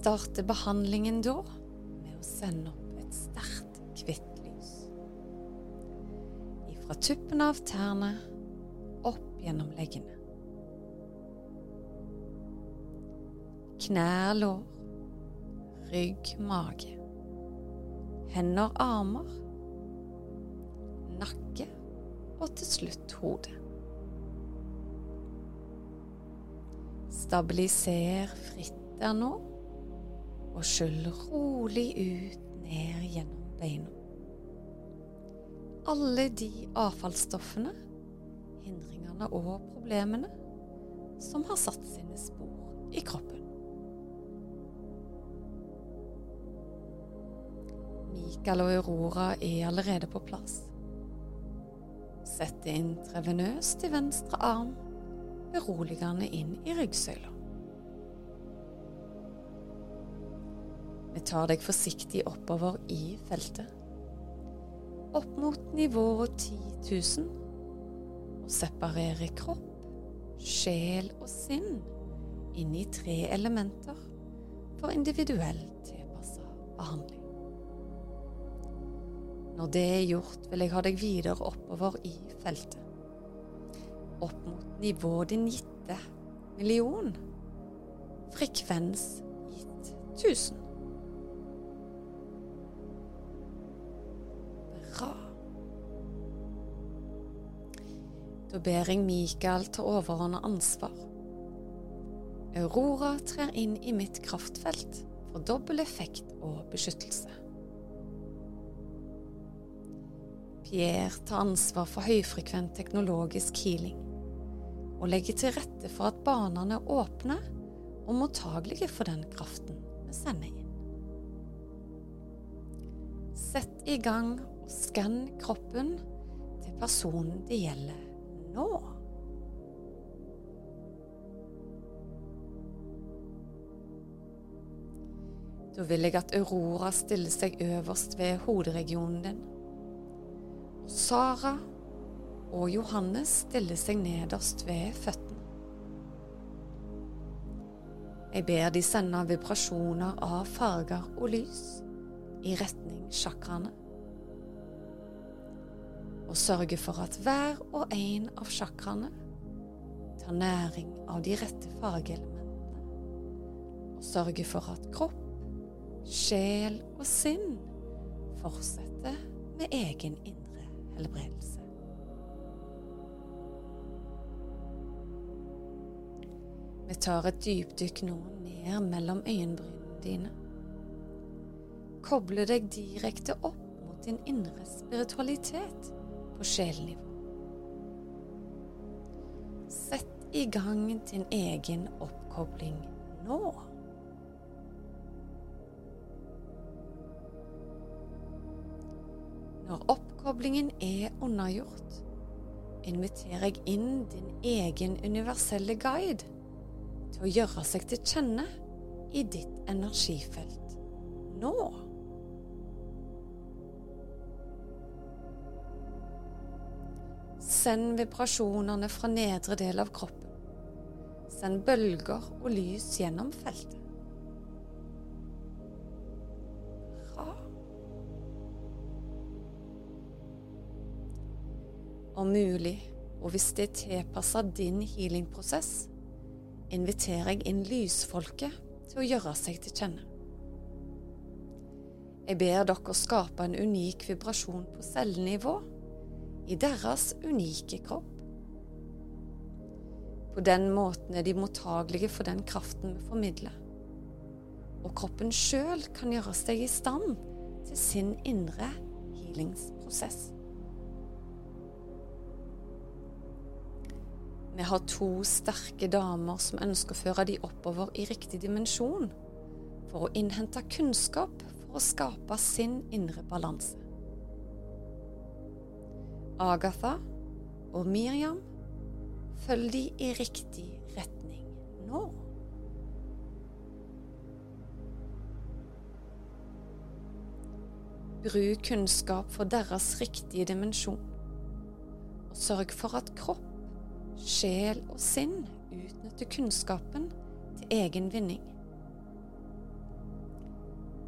Starter behandlingen da med å sende opp et sterkt, hvitt lys. Fra tuppen av tærne opp gjennom leggene. Knær, lår, rygg, mage. Hender, armer. Nakke og til slutt hodet. Stabiliser fritt der nå og skyll rolig ut ned gjennom beina. Alle de avfallsstoffene, hindringene og problemene som har satt sine spor i kroppen. Mikael og Aurora er allerede på plass. Sett inn trevenøst i venstre arm, beroligende inn i ryggsøyla. Vi tar deg forsiktig oppover i feltet. Opp mot nivået 10 000. Og separerer kropp, sjel og sinn inn i tre elementer for individuell tilpassa behandling. Når det er gjort, vil jeg ha deg videre oppover i feltet. Opp mot nivået din gitte million. Frekvens gitt 1000. Da ber jeg Mikael ta overordna ansvar. Aurora trer inn i mitt kraftfelt for dobbel effekt og beskyttelse. Pierre tar ansvar for høyfrekvent teknologisk healing og legger til rette for at banene er åpne og mottagelige for den kraften vi sender inn. Sett i gang og skann kroppen til personen det gjelder nå? Da vil jeg at Aurora stiller seg øverst ved hoderegionen din. Sara og Johannes stiller seg nederst ved føttene. Jeg ber de sende vibrasjoner av farger og lys i retning chakraene og sørge for at hver og en av sjakraene tar næring av de rette fargeelementene, og sørge for at kropp, sjel og sinn fortsetter med egen indre helbredelse. Vi tar et dypdykk nå ned mellom øyenbrynene dine. Koble deg direkte opp mot din indre spiritualitet på sjelnivå. Sett i gang din egen oppkobling nå. Når oppkoblingen er unnagjort, inviterer jeg inn din egen universelle guide til å gjøre seg til kjenne i ditt energifelt nå. Send vibrasjonene fra nedre del av kroppen. Send bølger og lys gjennom feltet. Bra. Om mulig, og hvis det er tilpassa din healingprosess, inviterer jeg inn lysfolket til å gjøre seg til kjenne. Jeg ber dere skape en unik vibrasjon på cellenivå i deres unike kropp. På den måten er de mottagelige for den kraften vi formidler. Og kroppen sjøl kan gjøre seg i stand til sin indre healingsprosess. Vi har to sterke damer som ønsker å føre de oppover i riktig dimensjon, for å innhente kunnskap for å skape sin indre balanse. Agatha og Miriam følg de i riktig retning nå. Bruk kunnskap for deres riktige dimensjon, og sørg for at kropp, sjel og sinn utnytter kunnskapen til egen vinning.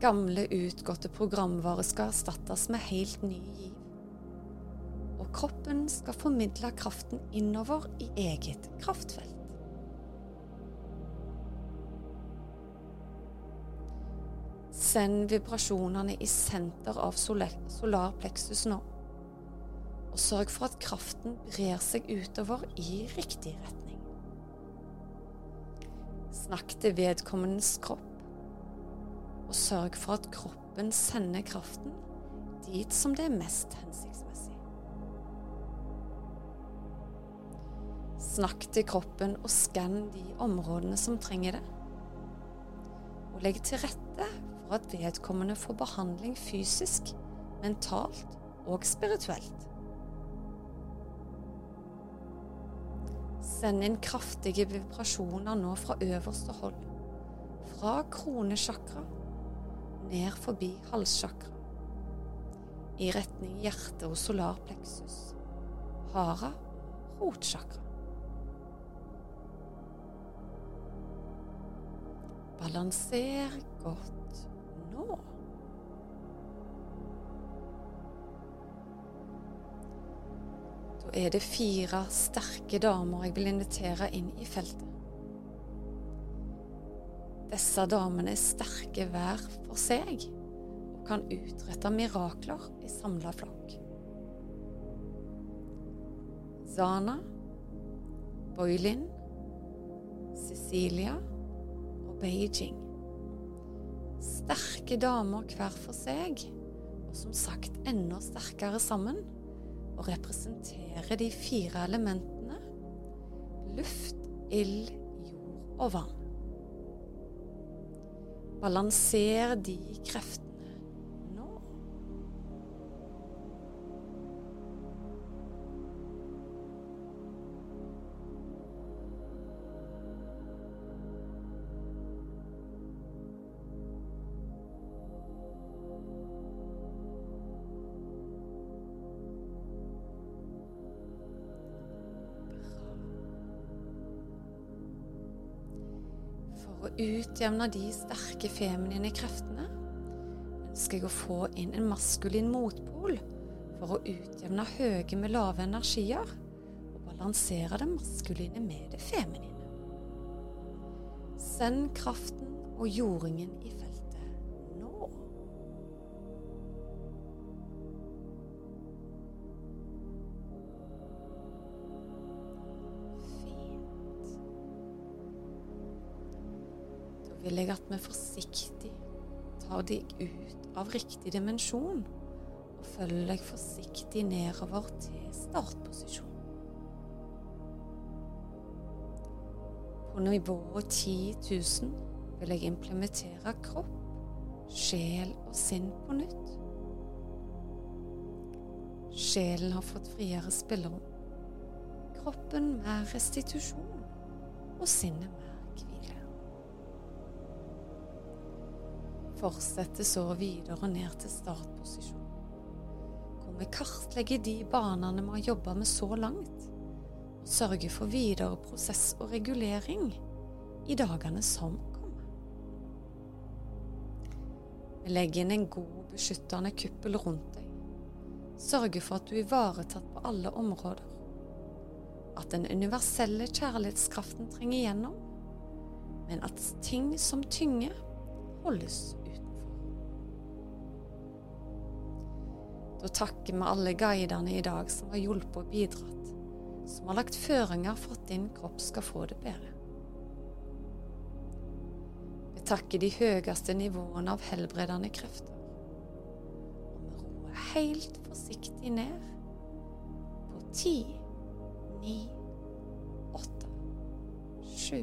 Gamle, utgåtte programvare skal erstattes med helt ny giv. Kroppen skal formidle kraften innover i eget kraftfelt. Send vibrasjonene i senter av solarpleksus nå, og sørg for at kraften brer seg utover i riktig retning. Snakk til vedkommendes kropp, og sørg for at kroppen sender kraften dit som det er mest hensiktsmessig. Snakk til kroppen og skann de områdene som trenger det. Og legg til rette for at vedkommende får behandling fysisk, mentalt og spirituelt. Send inn kraftige vibrasjoner nå fra øverste hold, fra kronesjakra ned forbi halssjakra, i retning hjerte og solarpleksus, hara rotsjakra. Balanser godt nå? Da er det fire sterke damer jeg vil invitere inn i feltet. Disse damene er sterke hver for seg og kan utrette mirakler i samla flokk. Zana, Boylin, Cecilia Beijing sterke damer hver for seg, og som sagt enda sterkere sammen, og representerer de fire elementene luft, ild, jord og vann. Balanser de kreftene For å utjevne de sterke feminine kreftene ønsker jeg å få inn en maskulin motpol for å utjevne høye med lave energier og balansere det maskuline med det feminine. Send kraften og jordingen i at vi forsiktig tar deg ut av riktig dimensjon og følger deg forsiktig nedover til startposisjon. På nivået 10 000 vil jeg implementere kropp, sjel og sinn på nytt. Sjelen har fått friere spillerom. Kroppen mer restitusjon, og sinnet mer fortsetter så videre ned til startposisjon, hvor vi kartlegger de banene vi har jobba med så langt, og sørger for videre prosess og regulering i dagene som kommer. Vi legger inn en god, beskyttende kuppel rundt deg, sørger for at du er ivaretatt på alle områder, at den universelle kjærlighetskraften trenger igjennom, men at ting som tynger, holdes utenfor. Da takker vi alle guidene i dag som har hjulpet og bidratt, som har lagt føringer for at din kropp skal få det bedre. Vi takker de høyeste nivåene av helbredende krefter. Og vi roer helt forsiktig ned på ti, ni, åtte sju,